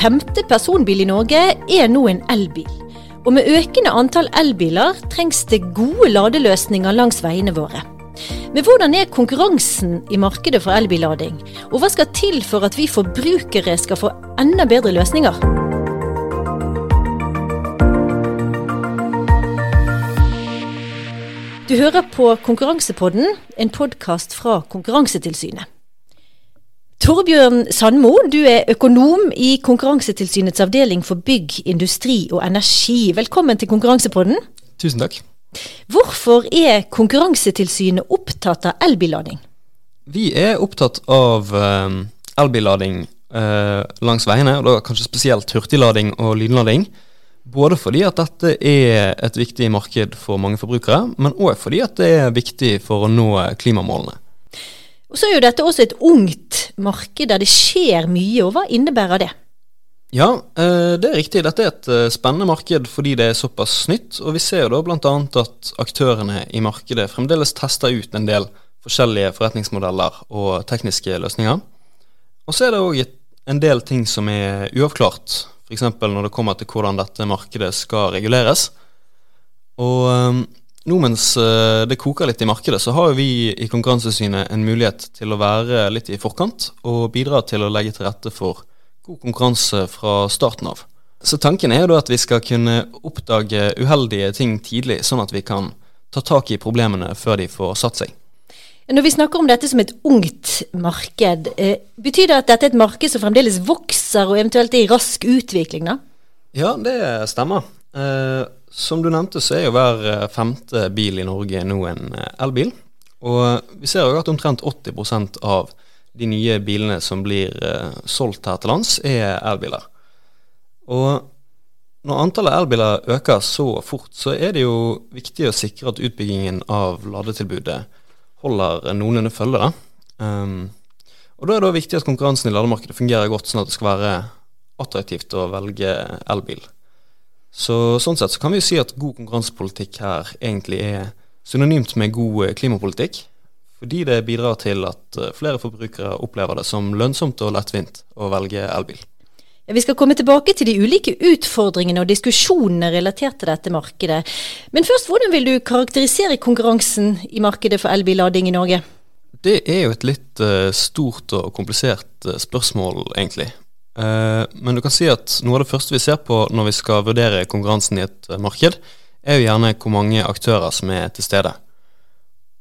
femte personbil i Norge er nå en elbil. Og med økende antall elbiler trengs det gode ladeløsninger langs veiene våre. Men hvordan er konkurransen i markedet for elbillading? Og hva skal til for at vi forbrukere skal få enda bedre løsninger? Du hører på Konkurransepodden, en podkast fra Konkurransetilsynet. Torbjørn Sandmo, du er økonom i Konkurransetilsynets avdeling for bygg, industri og energi. Velkommen til Konkurransepodden. Tusen takk. Hvorfor er Konkurransetilsynet opptatt av elbillading? Vi er opptatt av eh, elbillading eh, langs veiene, og da kanskje spesielt hurtiglading og lynlading. Både fordi at dette er et viktig marked for mange forbrukere, men òg fordi at det er viktig for å nå klimamålene. Og Så er jo dette også et ungt marked der det skjer mye, og hva innebærer det? Ja, eh, det er riktig. Dette er et eh, spennende marked fordi det er såpass nytt. Og vi ser jo da bl.a. at aktørene i markedet fremdeles tester ut en del forskjellige forretningsmodeller og tekniske løsninger. Og så er det òg en del ting som er uavklart, f.eks. når det kommer til hvordan dette markedet skal reguleres. Og eh, nå mens eh, det koker litt i markedet, så har vi i Konkurransesynet en mulighet til å være litt i forkant og bidra til å legge til rette for god konkurranse fra starten av. Så tanken er jo da at vi skal kunne oppdage uheldige ting tidlig, sånn at vi kan ta tak i problemene før de får satt seg. Når vi snakker om dette som et ungt marked, eh, betyr det at dette er et marked som fremdeles vokser og eventuelt er i rask utvikling? da? Ja, det stemmer. Eh, som du nevnte, så er jo hver eh, femte bil i Norge nå en eh, elbil. Og vi ser jo at omtrent 80% av de nye bilene som blir eh, solgt her til lands, er elbiler. Og når antallet elbiler øker så fort, så er det jo viktig å sikre at utbyggingen av ladetilbudet holder noenlunde følge. Um, og da er det viktig at konkurransen i lademarkedet fungerer godt, sånn at det skal være attraktivt å velge elbil. Så Sånn sett så kan vi jo si at god konkurransepolitikk her egentlig er synonymt med god eh, klimapolitikk. Fordi det bidrar til at eh, flere forbrukere opplever det som lønnsomt og lettvint å velge elbil. Ja, vi skal komme tilbake til de ulike utfordringene og diskusjonene relatert til dette markedet. Men først, hvordan vil du karakterisere konkurransen i markedet for elbillading i Norge? Det er jo et litt uh, stort og komplisert spørsmål, egentlig. Eh, men du kan si at noe av det første vi ser på når vi skal vurdere konkurransen i et eh, marked, er jo gjerne hvor mange aktører som er til stede.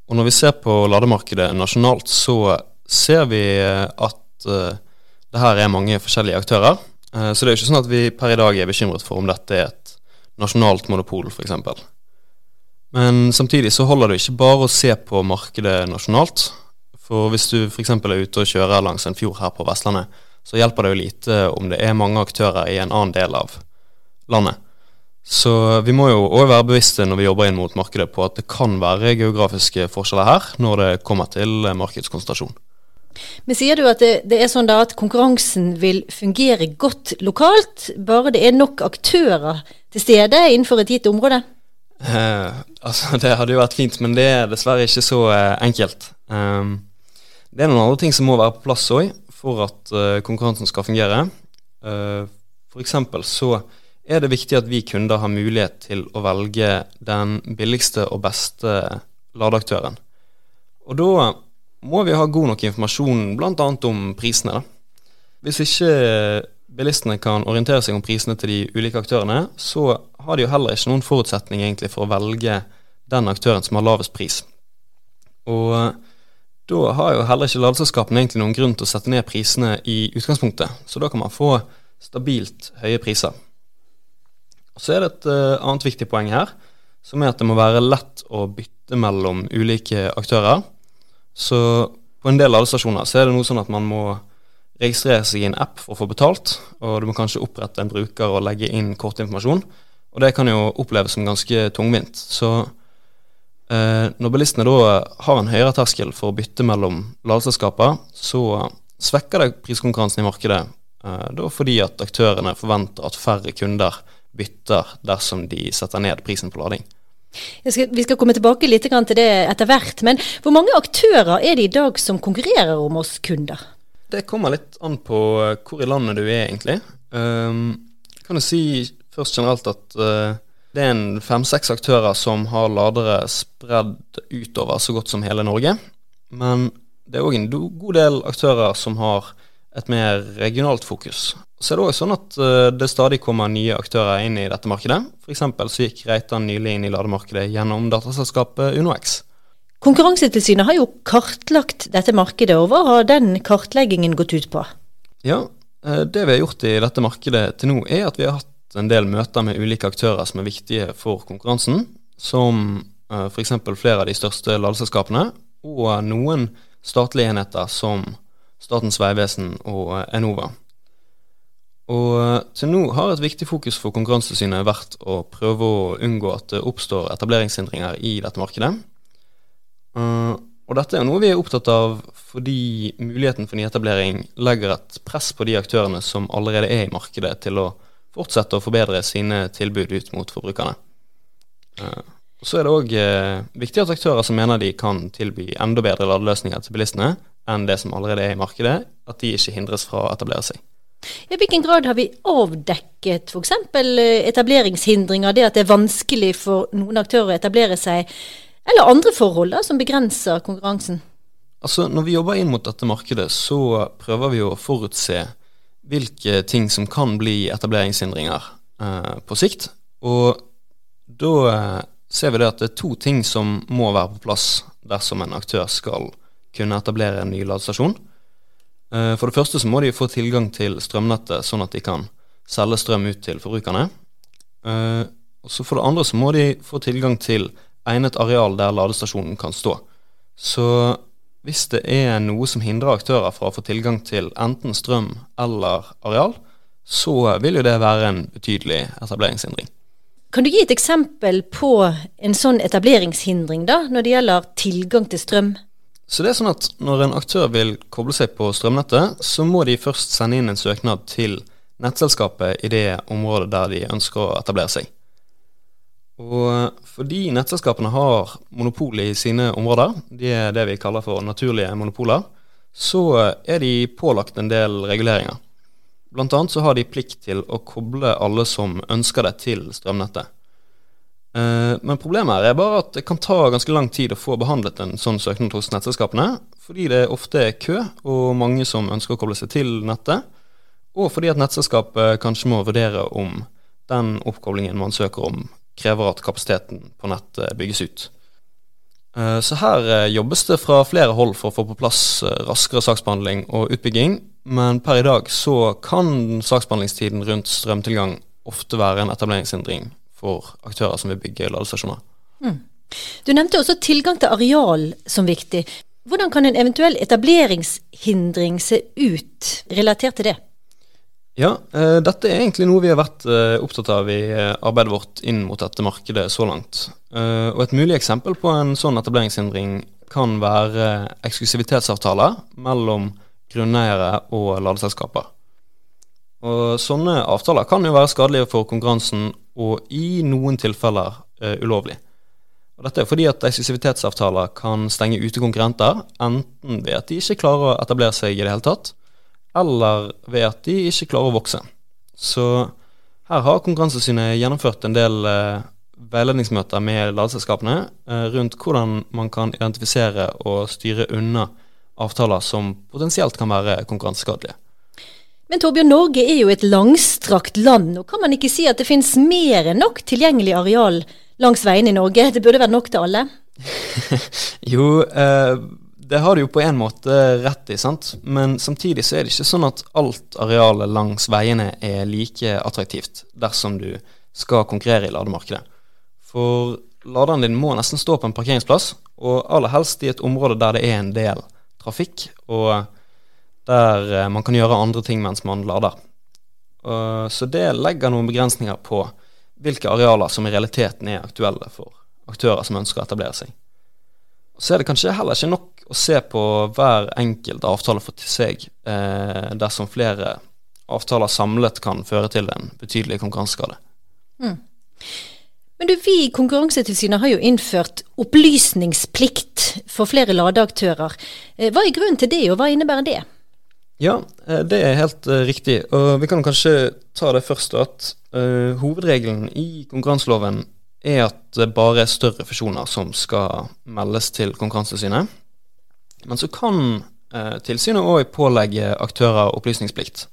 Og når vi ser på lademarkedet nasjonalt, så ser vi eh, at det her er mange forskjellige aktører. Så det er jo ikke sånn at vi per i dag er bekymret for om dette er et nasjonalt monopol, f.eks. Men samtidig så holder det ikke bare å se på markedet nasjonalt. For hvis du f.eks. er ute og kjører langs en fjord her på Vestlandet, så hjelper det jo lite om det er mange aktører i en annen del av landet. Så vi må jo òg være bevisste når vi jobber inn mot markedet på at det kan være geografiske forskjeller her når det kommer til markedskonsentrasjon. Men sier du at det, det er sånn da at konkurransen vil fungere godt lokalt, bare det er nok aktører til stede innenfor et gitt område? Eh, altså, Det hadde jo vært fint, men det er dessverre ikke så eh, enkelt. Um, det er noen andre ting som må være på plass òg for at uh, konkurransen skal fungere. Eh, F.eks. så er det viktig at vi kunder har mulighet til å velge den billigste og beste ladeaktøren. Og da må vi ha god nok informasjon bl.a. om prisene. Hvis ikke bilistene kan orientere seg om prisene til de ulike aktørene, så har de jo heller ikke noen forutsetning egentlig for å velge den aktøren som har lavest pris. Og da har jo heller ikke ladeselskapene egentlig noen grunn til å sette ned prisene i utgangspunktet, så da kan man få stabilt høye priser. Så er det et uh, annet viktig poeng her, som er at det må være lett å bytte mellom ulike aktører. Så på en del ladestasjoner så er det noe sånn at man må registrere seg i en app for å få betalt, og du må kanskje opprette en bruker og legge inn kortinformasjon. Og det kan jo oppleves som ganske tungvint. Så Eh, når bilistene da har en høyere terskel for å bytte mellom ladeselskaper, så svekker det priskonkurransen i markedet. Eh, da fordi at aktørene forventer at færre kunder bytter dersom de setter ned prisen på lading. Skal, vi skal komme tilbake litt til det etter hvert, men hvor mange aktører er det i dag som konkurrerer om oss kunder? Det kommer litt an på hvor i landet du er, egentlig. Um, kan du si først generelt at uh, det er en fem-seks aktører som har ladere spredd utover så godt som hele Norge. Men det er òg en god del aktører som har et mer regionalt fokus. Så er det òg sånn at uh, det stadig kommer nye aktører inn i dette markedet. F.eks. så gikk Reitan nylig inn i lademarkedet gjennom dataselskapet UnoX. Konkurransetilsynet har jo kartlagt dette markedet, og hva har den kartleggingen gått ut på? Ja, uh, det vi har gjort i dette markedet til nå, er at vi har hatt en del møter med ulike aktører som er viktige for konkurransen, som uh, eh, f.eks. flere av de største ladeselskapene, og noen statlige enheter som Statens vegvesen og eh, Enova. Og eh, til nå har et viktig fokus for Konkurransetilsynet vært å prøve å unngå at det oppstår etableringshindringer i dette markedet. Og dette er noe vi er opptatt av fordi muligheten for nyetablering legger et press på de aktørene som allerede er i markedet, til å fortsette å forbedre sine tilbud ut mot forbrukerne. Uh, så er det òg uh, viktig at aktører som mener de kan tilby enda bedre ladeløsninger til bilistene, enn det som allerede er i markedet, at de ikke hindres fra å etablere seg. I hvilken grad har vi avdekket f.eks. Eh, etableringshindringer, det at det er vanskelig for noen aktører å etablere seg, eller andre forhold da, som begrenser konkurransen? Altså, Når vi jobber inn mot dette markedet, så prøver vi å forutse hvilke ting som kan bli etableringshindringer eh, på sikt. Og da eh, ser vi det at det er to ting som må være på plass dersom en aktør skal kunne etablere en ny ladestasjon. Eh, for det første så må de få tilgang til strømnettet, sånn at de kan selge strøm ut til forbrukerne. Eh, og så For det andre så må de få tilgang til egnet areal der ladestasjonen kan stå. Så hvis det er noe som hindrer aktører fra å få tilgang til enten strøm eller areal, så vil jo det være en betydelig etableringshindring. Kan du gi et eksempel på en sånn etableringshindring da, når det gjelder tilgang til strøm? Så det er sånn at Når en aktør vil koble seg på strømnettet, så må de først sende inn en søknad til nettselskapet i det området der de ønsker å etablere seg. Og fordi nettselskapene har monopol i sine områder, de er det vi kaller for naturlige monopoler, så er de pålagt en del reguleringer. Blant annet så har de plikt til å koble alle som ønsker det, til strømnettet. Eh, men problemet her er bare at det kan ta ganske lang tid å få behandlet en sånn søknad hos nettselskapene, fordi det ofte er kø og mange som ønsker å koble seg til nettet, og fordi at nettselskapet kanskje må vurdere om den oppkoblingen man søker om, krever at kapasiteten på nettet bygges ut. Eh, så her eh, jobbes det fra flere hold for å få på plass raskere saksbehandling og utbygging, men per i dag så kan saksbehandlingstiden rundt strømtilgang ofte være en etableringshindring for aktører som vil bygge ladestasjoner. Mm. Du nevnte også tilgang til areal som viktig. Hvordan kan en eventuell etableringshindring se ut relatert til det? Ja, eh, dette er egentlig noe vi har vært eh, opptatt av i eh, arbeidet vårt inn mot dette markedet så langt. Eh, og et mulig eksempel på en sånn etableringshindring kan være eksklusivitetsavtaler mellom grunneiere og ladeselskaper. Og Sånne avtaler kan jo være skadelige for konkurransen og i noen tilfeller ulovlig. Og Dette er fordi at eksklusivitetsavtaler kan stenge ute konkurrenter, enten ved at de ikke klarer å etablere seg i det hele tatt, eller ved at de ikke klarer å vokse. Så her har Konkurransesynet gjennomført en del eh, veiledningsmøter med ladeselskapene eh, rundt hvordan man kan identifisere og styre unna avtaler som potensielt kan være konkurranseskadelige. Men Torbjørn, Norge er jo et langstrakt land, og kan man ikke si at det finnes mer enn nok tilgjengelig areal langs veiene i Norge? Det burde være nok til alle? jo, eh, det har du jo på en måte rett i, sant. Men samtidig så er det ikke sånn at alt arealet langs veiene er like attraktivt dersom du skal konkurrere i lademarkedet. For laderen din må nesten stå på en parkeringsplass, og aller helst i et område der det er en del trafikk. og der eh, man kan gjøre andre ting mens man lader. Så det legger noen begrensninger på hvilke arealer som i realiteten er aktuelle for aktører som ønsker å etablere seg. Så er det kanskje heller ikke nok å se på hver enkelt avtale for seg, eh, dersom flere avtaler samlet kan føre til en betydelig konkurranseskade. Mm. Men du, Vi i Konkurransetilsynet har jo innført opplysningsplikt for flere ladeaktører. Eh, hva er grunnen til det, og hva innebærer det? Ja, eh, det er helt uh, riktig. Og vi kan kanskje ta det først at uh, hovedregelen i konkurranseloven er at det bare er større fusjoner som skal meldes til Konkurransetilsynet. Men så kan eh, tilsynet òg pålegge aktører opplysningsplikt.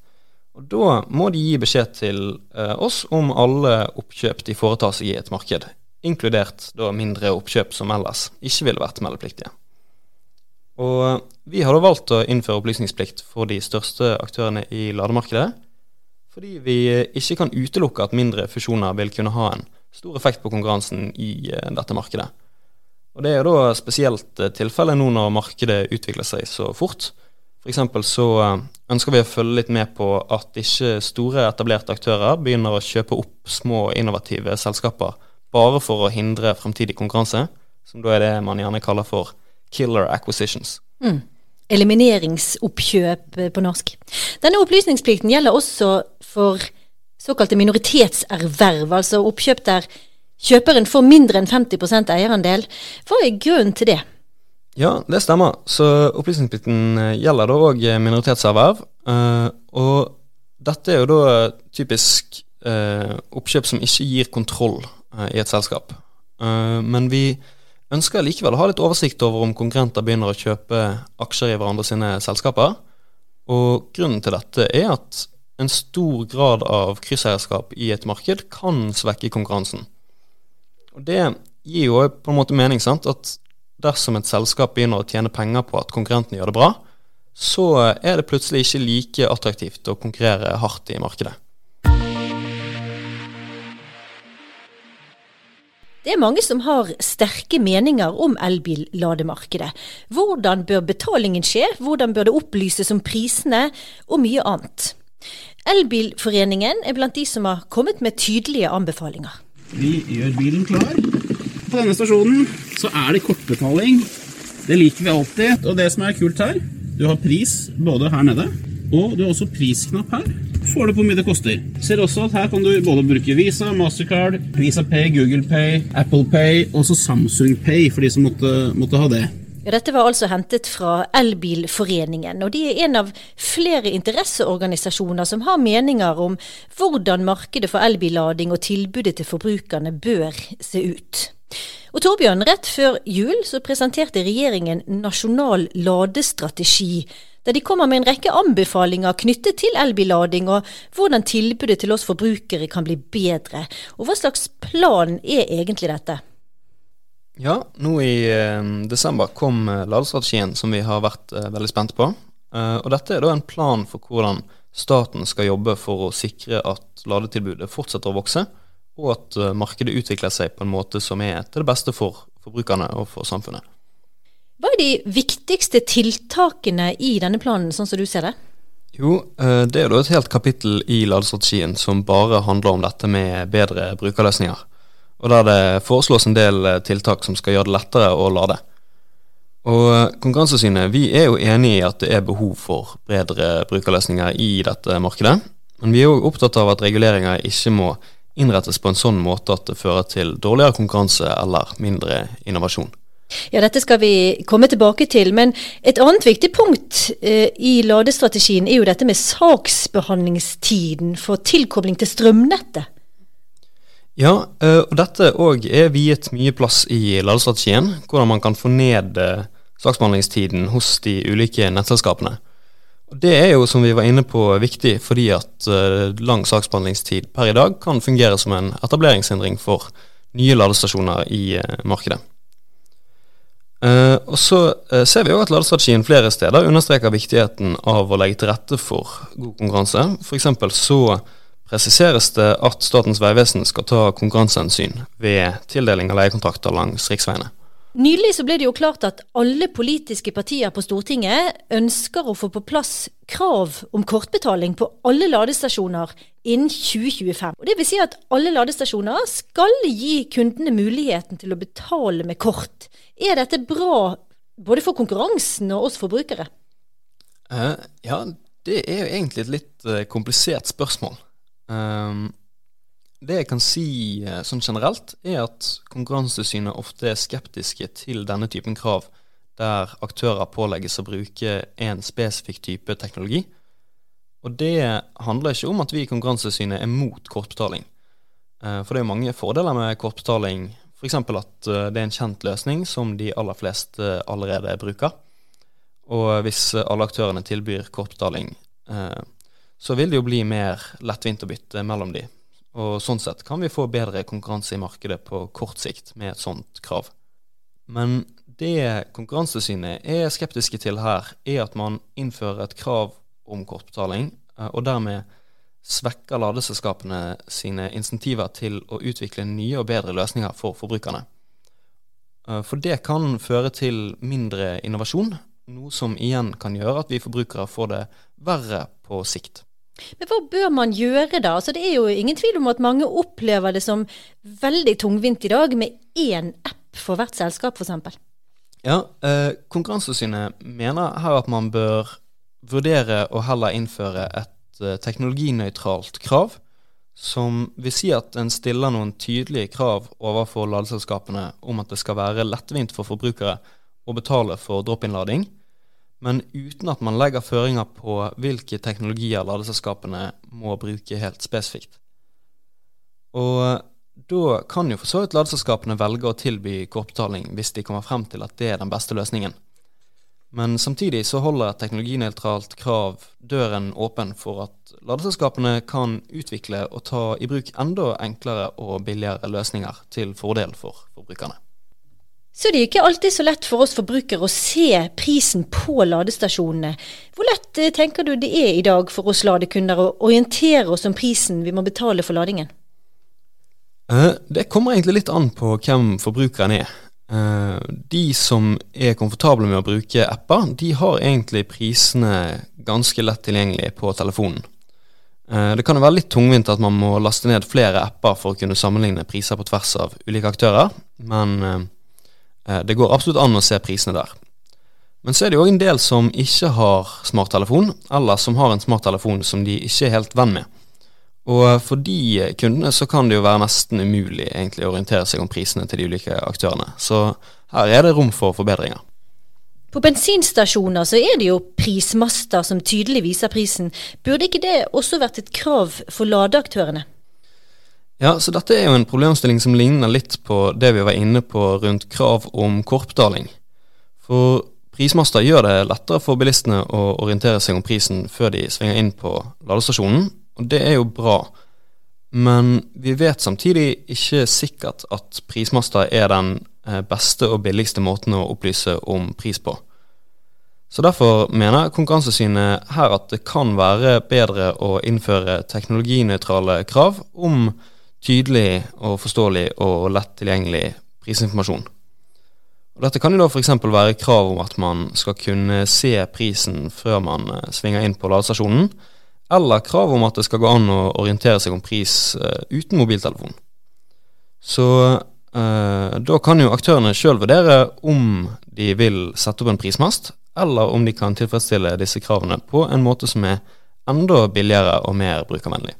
Og Da må de gi beskjed til oss om alle oppkjøp de foretar seg i et marked, inkludert da mindre oppkjøp som ellers ikke ville vært meldepliktige. Og vi har da valgt å innføre opplysningsplikt for de største aktørene i lademarkedet, fordi vi ikke kan utelukke at mindre fusjoner vil kunne ha en stor effekt på konkurransen i eh, dette markedet. Og Det er jo da spesielt tilfelle tilfellet nå når markedet utvikler seg så fort. F.eks. så eh, ønsker vi å følge litt med på at ikke store etablerte aktører begynner å kjøpe opp små innovative selskaper bare for å hindre fremtidig konkurranse, som da er det man gjerne kaller for killer acquisitions. Mm. Elimineringsoppkjøp eh, på norsk. Denne opplysningsplikten gjelder også for såkalte minoritetserverv, altså oppkjøp der kjøperen får mindre enn 50% eierandel. Hva er grunnen til det? Ja, det stemmer. Så opplysningsplikten eh, gjelder da òg minoritetserverv. Eh, og dette er jo da typisk oppkjøp som ikke gir kontroll i et selskap. Men vi ønsker likevel å ha litt oversikt over om konkurrenter begynner å kjøpe aksjer i hverandre sine selskaper. Og grunnen til dette er at en stor grad av krysseierskap i et marked kan svekke konkurransen. Det gir jo på en måte mening, sant? at dersom et selskap begynner å tjene penger på at konkurrentene gjør det bra, så er det plutselig ikke like attraktivt å konkurrere hardt i markedet. Det er mange som har sterke meninger om elbillademarkedet. Hvordan bør betalingen skje, hvordan bør det opplyses om prisene, og mye annet. Elbilforeningen er blant de som har kommet med tydelige anbefalinger. Vi gjør bilen klar. På denne stasjonen så er det kortbetaling. Det liker vi alltid. Og det som er kult her, du har pris både her nede, og du har også prisknapp her får du på hvor mye det koster. Ser også at her kan du både bruke Visa, Mastercard, Visa Pay, Google Pay, Apple Pay og også Samsung Pay for de som måtte, måtte ha det. Dette var altså hentet fra Elbilforeningen, og de er en av flere interesseorganisasjoner som har meninger om hvordan markedet for elbillading og tilbudet til forbrukerne bør se ut. Og Torbjørn, rett før jul så presenterte regjeringen nasjonal ladestrategi der de kommer med en rekke anbefalinger knyttet til elbillading, og hvordan tilbudet til oss forbrukere kan bli bedre. Og hva slags plan er egentlig dette? Ja, nå i eh, desember kom eh, ladestrategien som vi har vært eh, veldig spent på. Eh, og dette er da en plan for hvordan staten skal jobbe for å sikre at ladetilbudet fortsetter å vokse, og at eh, markedet utvikler seg på en måte som er til det beste for forbrukerne og for samfunnet. Hva er de viktigste tiltakene i denne planen, sånn som du ser det? Jo, eh, det er da et helt kapittel i ladestrategien som bare handler om dette med bedre brukerløsninger. Og der det foreslås en del eh, tiltak som skal gjøre det lettere å lade. Og eh, Konkurransesynet vi er jo enig i at det er behov for bedre brukerløsninger i dette markedet. Men vi er òg opptatt av at reguleringer ikke må innrettes på en sånn måte at det fører til dårligere konkurranse eller mindre innovasjon. Ja, dette skal vi komme tilbake til. Men et annet viktig punkt eh, i ladestrategien er jo dette med saksbehandlingstiden for tilkobling til strømnettet. Ja, eh, og dette òg er viet mye plass i ladestrategien. Hvordan man kan få ned eh, saksbehandlingstiden hos de ulike nettselskapene. Det er jo, som vi var inne på, viktig fordi at uh, lang saksbehandlingstid per i dag kan fungere som en etableringshindring for nye ladestasjoner i markedet. Og så ser vi òg at ladestrategien flere steder understreker viktigheten av å legge til rette for god konkurranse. For så presiseres det at Statens vegvesen skal ta konkurransehensyn ved tildeling av leiekontrakter langs riksveiene. Nylig så ble det jo klart at alle politiske partier på Stortinget ønsker å få på plass krav om kortbetaling på alle ladestasjoner innen 2025. Og det vil si at alle ladestasjoner skal gi kundene muligheten til å betale med kort. Er dette bra både for konkurransen og oss forbrukere? Uh, ja, det er jo egentlig et litt uh, komplisert spørsmål. Um, det jeg kan si sånn generelt, er at Konkurransetilsynet ofte er skeptiske til denne typen krav der aktører pålegges å bruke en spesifikk type teknologi. Og det handler ikke om at vi i Konkurransetilsynet er mot kortbetaling. Eh, for det er mange fordeler med kortbetaling, f.eks. at eh, det er en kjent løsning som de aller fleste allerede bruker. Og hvis alle aktørene tilbyr kortbetaling, så vil det jo bli mer lettvint å bytte mellom de. Og sånn sett kan vi få bedre konkurranse i markedet på kort sikt med et sånt krav. Men det Konkurransetilsynet er skeptiske til her, er at man innfører et krav om kortbetaling, eh, og dermed svekker ladeselskapene sine insentiver til å utvikle nye og bedre løsninger for forbrukerne. Eh, for det kan føre til mindre innovasjon, noe som igjen kan gjøre at vi forbrukere får det verre på sikt. Men hva bør man gjøre da? Altså, det er jo ingen tvil om at mange opplever det som veldig tungvint i dag, med én app for hvert selskap, f.eks. Ja, eh, Konkurransetilsynet mener her at man bør vurdere å heller innføre et eh, teknologinøytralt krav, som vil si at en stiller noen tydelige krav overfor ladeselskapene om at det skal være lettvint for forbrukere å betale for drop-in-lading, men uten at man legger føringer på hvilke teknologier ladeselskapene må bruke helt spesifikt. Og da kan jo for så vidt ladeselskapene velge å tilby kortbetaling hvis de kommer frem til at det er den beste løsningen. Men samtidig så holder et teknologinøytralt krav døren åpen for at ladeselskapene kan utvikle og ta i bruk enda enklere og billigere løsninger til fordel for forbrukerne. Så det er ikke alltid så lett for oss forbrukere å se prisen på ladestasjonene. Hvor lett eh, tenker du det er i dag for oss ladekunder å orientere oss om prisen vi må betale for ladingen? Eh, det kommer egentlig litt an på hvem forbrukeren er. Eh, de som er komfortable med å bruke apper, de har egentlig prisene ganske lett tilgjengelig på telefonen. Det kan være litt tungvint at man må laste ned flere apper for å kunne sammenligne priser på tvers av ulike aktører, men det går absolutt an å se prisene der. Men så er det jo en del som ikke har smarttelefon, eller som har en smarttelefon som de ikke er helt venn med. Og for de kundene så kan det jo være nesten umulig egentlig å orientere seg om prisene til de ulike aktørene. Så her er det rom for forbedringer. På bensinstasjoner så er det jo prismaster som tydelig viser prisen. Burde ikke det også vært et krav for ladeaktørene? Ja, så dette er jo en problemstilling som ligner litt på det vi var inne på rundt krav om korpdaling. For prismaster gjør det lettere for bilistene å orientere seg om prisen før de svinger inn på ladestasjonen, og det er jo bra. Men vi vet samtidig ikke sikkert at prismaster er den eh, beste og billigste måten å opplyse om pris på. Så Derfor mener Konkurransesynet her at det kan være bedre å innføre teknologinøytrale krav om tydelig og forståelig og lett tilgjengelig prisinformasjon. Og dette kan jo da f.eks. være krav om at man skal kunne se prisen før man eh, svinger inn på ladestasjonen, eller krav om at det skal gå an å orientere seg om pris uh, uten mobiltelefon. Så eh, da kan jo aktørene sjøl vurdere om de vil sette opp en prismast, eller om de kan tilfredsstille disse kravene på en måte som er enda billigere og mer brukervennlig.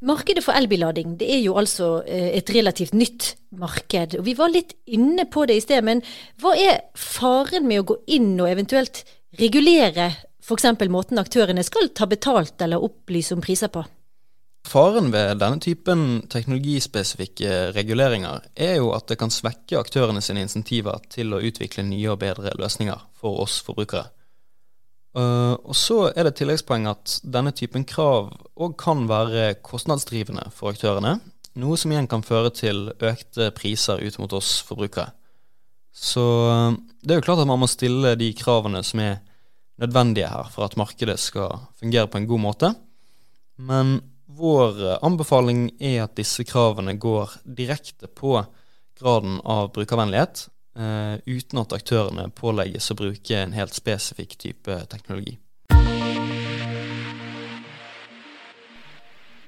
Markedet for elbillading det er jo altså eh, et relativt nytt marked. og Vi var litt inne på det i sted, men hva er faren med å gå inn og eventuelt regulere f.eks. måten aktørene skal ta betalt eller opplyse om priser på? Faren ved denne typen teknologispesifikke reguleringer er jo at det kan svekke aktørene sine insentiver til å utvikle nye og bedre løsninger for oss forbrukere. Uh, og så er det tilleggspoeng at denne typen krav òg kan være kostnadsdrivende for aktørene, noe som igjen kan føre til økte priser ut mot oss forbrukere. Så uh, det er jo klart at man må stille de kravene som er nødvendige her for at markedet skal fungere på en god måte. Men vår anbefaling er at disse kravene går direkte på graden av brukervennlighet, eh, uten at aktørene pålegges å bruke en helt spesifikk type teknologi.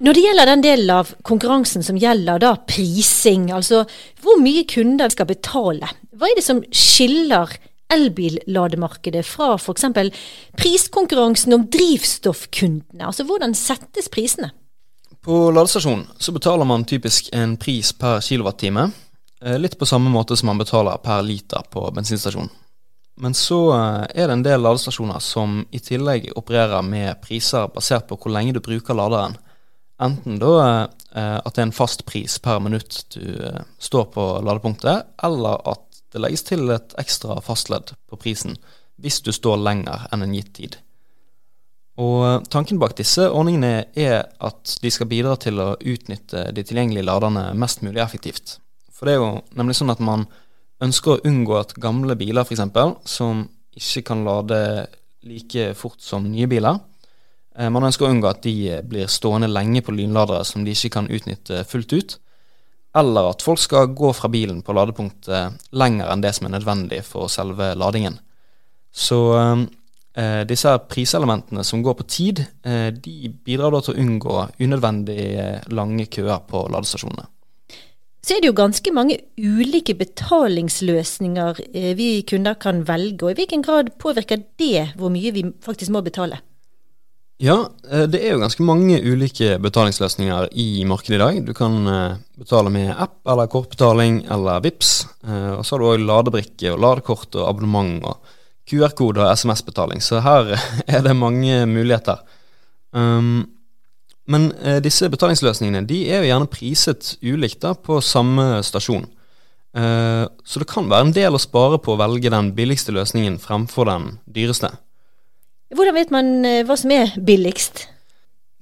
Når det gjelder den delen av konkurransen som gjelder da prising, altså hvor mye kunder skal betale, hva er det som skiller elbillademarkedet fra f.eks. priskonkurransen om drivstoffkundene? Altså hvordan settes prisene? På ladestasjonen så betaler man typisk en pris per kilowattime. Eh, litt på samme måte som man betaler per liter på bensinstasjon. Men så eh, er det en del ladestasjoner som i tillegg opererer med priser basert på hvor lenge du bruker laderen. Enten da eh, at det er en fast pris per minutt du står på ladepunktet, eller at det legges til et ekstra fastledd på prisen hvis du står lenger enn en gitt tid. Og Tanken bak disse ordningene er at de skal bidra til å utnytte de tilgjengelige laderne mest mulig effektivt. For det er jo nemlig sånn at man ønsker å unngå at gamle biler f.eks., som ikke kan lade like fort som nye biler, eh, man ønsker å unngå at de blir stående lenge på lynladere som de ikke kan utnytte fullt ut, eller at folk skal gå fra bilen på ladepunktet lenger enn det som er nødvendig for selve ladingen. Så eh, disse priselementene som går på tid, eh, de bidrar da til å unngå unødvendig lange køer på ladestasjonene så er det jo ganske mange ulike betalingsløsninger eh, vi kunder kan velge. Og i hvilken grad påvirker det hvor mye vi faktisk må betale? Ja, eh, det er jo ganske mange ulike betalingsløsninger i markedet i dag. Du kan eh, betale med app eller kortbetaling eller VIPS. Og så har du òg ladebrikke og ladekort og abonnement og QR-kode og SMS-betaling. Så her er det mange muligheter. Um, men eh, disse betalingsløsningene de er jo gjerne priset ulikt da, på samme stasjon. Eh, så det kan være en del å spare på å velge den billigste løsningen fremfor den dyreste. Hvordan vet man eh, hva som er billigst?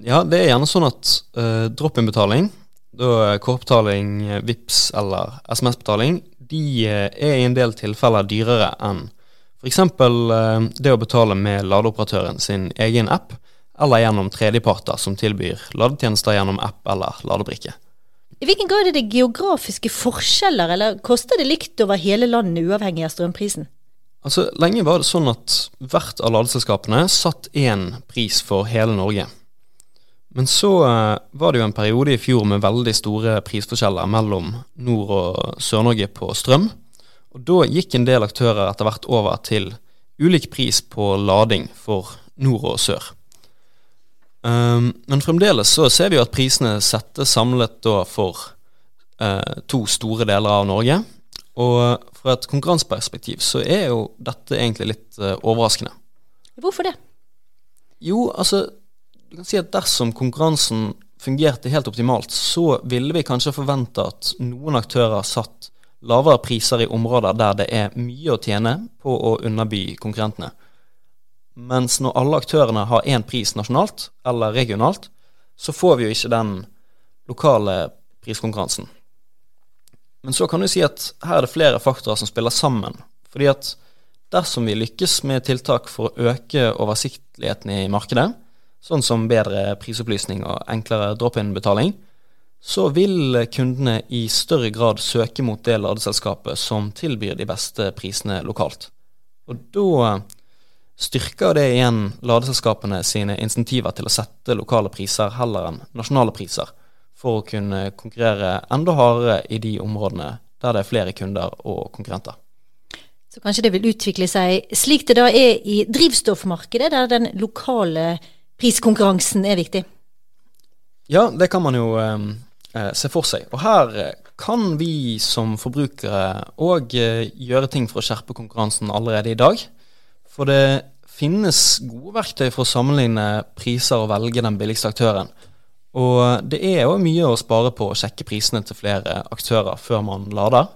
Ja, Det er gjerne sånn at eh, drop-in-betaling, da kortbetaling, VIPS eller SMS-betaling, de eh, er i en del tilfeller dyrere enn f.eks. Eh, det å betale med ladeoperatøren sin egen app eller gjennom tredjeparter som tilbyr ladetjenester gjennom app eller ladebrikke. I hvilken grad er det geografiske forskjeller, eller koster det likt over hele landet uavhengig av strømprisen? Altså, Lenge var det sånn at hvert av ladeselskapene satt én pris for hele Norge. Men så eh, var det jo en periode i fjor med veldig store prisforskjeller mellom Nord- og Sør-Norge på strøm. Og da gikk en del aktører etter hvert over til ulik pris på lading for nord og sør. Um, men fremdeles så ser vi jo at prisene settes samlet da for uh, to store deler av Norge. Og fra et konkurranseperspektiv så er jo dette egentlig litt uh, overraskende. Hvorfor det? Jo, altså du kan si at dersom konkurransen fungerte helt optimalt, så ville vi kanskje forvente at noen aktører satt lavere priser i områder der det er mye å tjene på å underby konkurrentene. Mens når alle aktørene har én pris nasjonalt eller regionalt, så får vi jo ikke den lokale priskonkurransen. Men så kan du si at her er det flere faktorer som spiller sammen. Fordi at dersom vi lykkes med tiltak for å øke oversiktligheten i markedet, sånn som bedre prisopplysning og enklere drop-in-betaling, så vil kundene i større grad søke mot det ladeselskapet som tilbyr de beste prisene lokalt. Og da styrker det igjen ladeselskapene sine insentiver til å sette lokale priser heller enn nasjonale priser, for å kunne konkurrere enda hardere i de områdene der det er flere kunder og konkurrenter. Så kanskje det vil utvikle seg slik det da er i drivstoffmarkedet, der den lokale priskonkurransen er viktig? Ja, det kan man jo eh, eh se for seg. Og her eh, kan vi som forbrukere òg eh, gjøre ting for å skjerpe konkurransen allerede i dag. For det finnes gode verktøy for å sammenligne priser og velge den billigste aktøren. Og det er jo mye å spare på å sjekke prisene til flere aktører før man lader.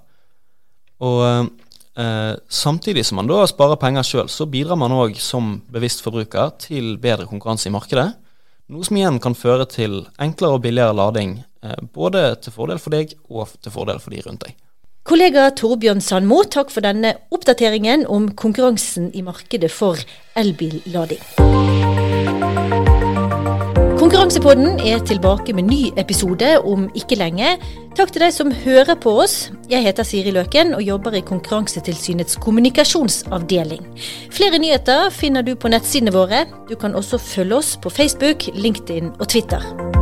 Og eh, samtidig som man da sparer penger sjøl, så bidrar man òg som bevisst forbruker til bedre konkurranse i markedet. Noe som igjen kan føre til enklere og billigere lading, eh, både til fordel for deg og til fordel for de rundt deg. Kollega Torbjørn Sandmo, takk for denne oppdateringen om konkurransen i markedet for elbillading. Konkurransepodden er tilbake med ny episode om ikke lenge. Takk til deg som hører på oss. Jeg heter Siri Løken og jobber i Konkurransetilsynets kommunikasjonsavdeling. Flere nyheter finner du på nettsidene våre. Du kan også følge oss på Facebook, LinkedIn og Twitter.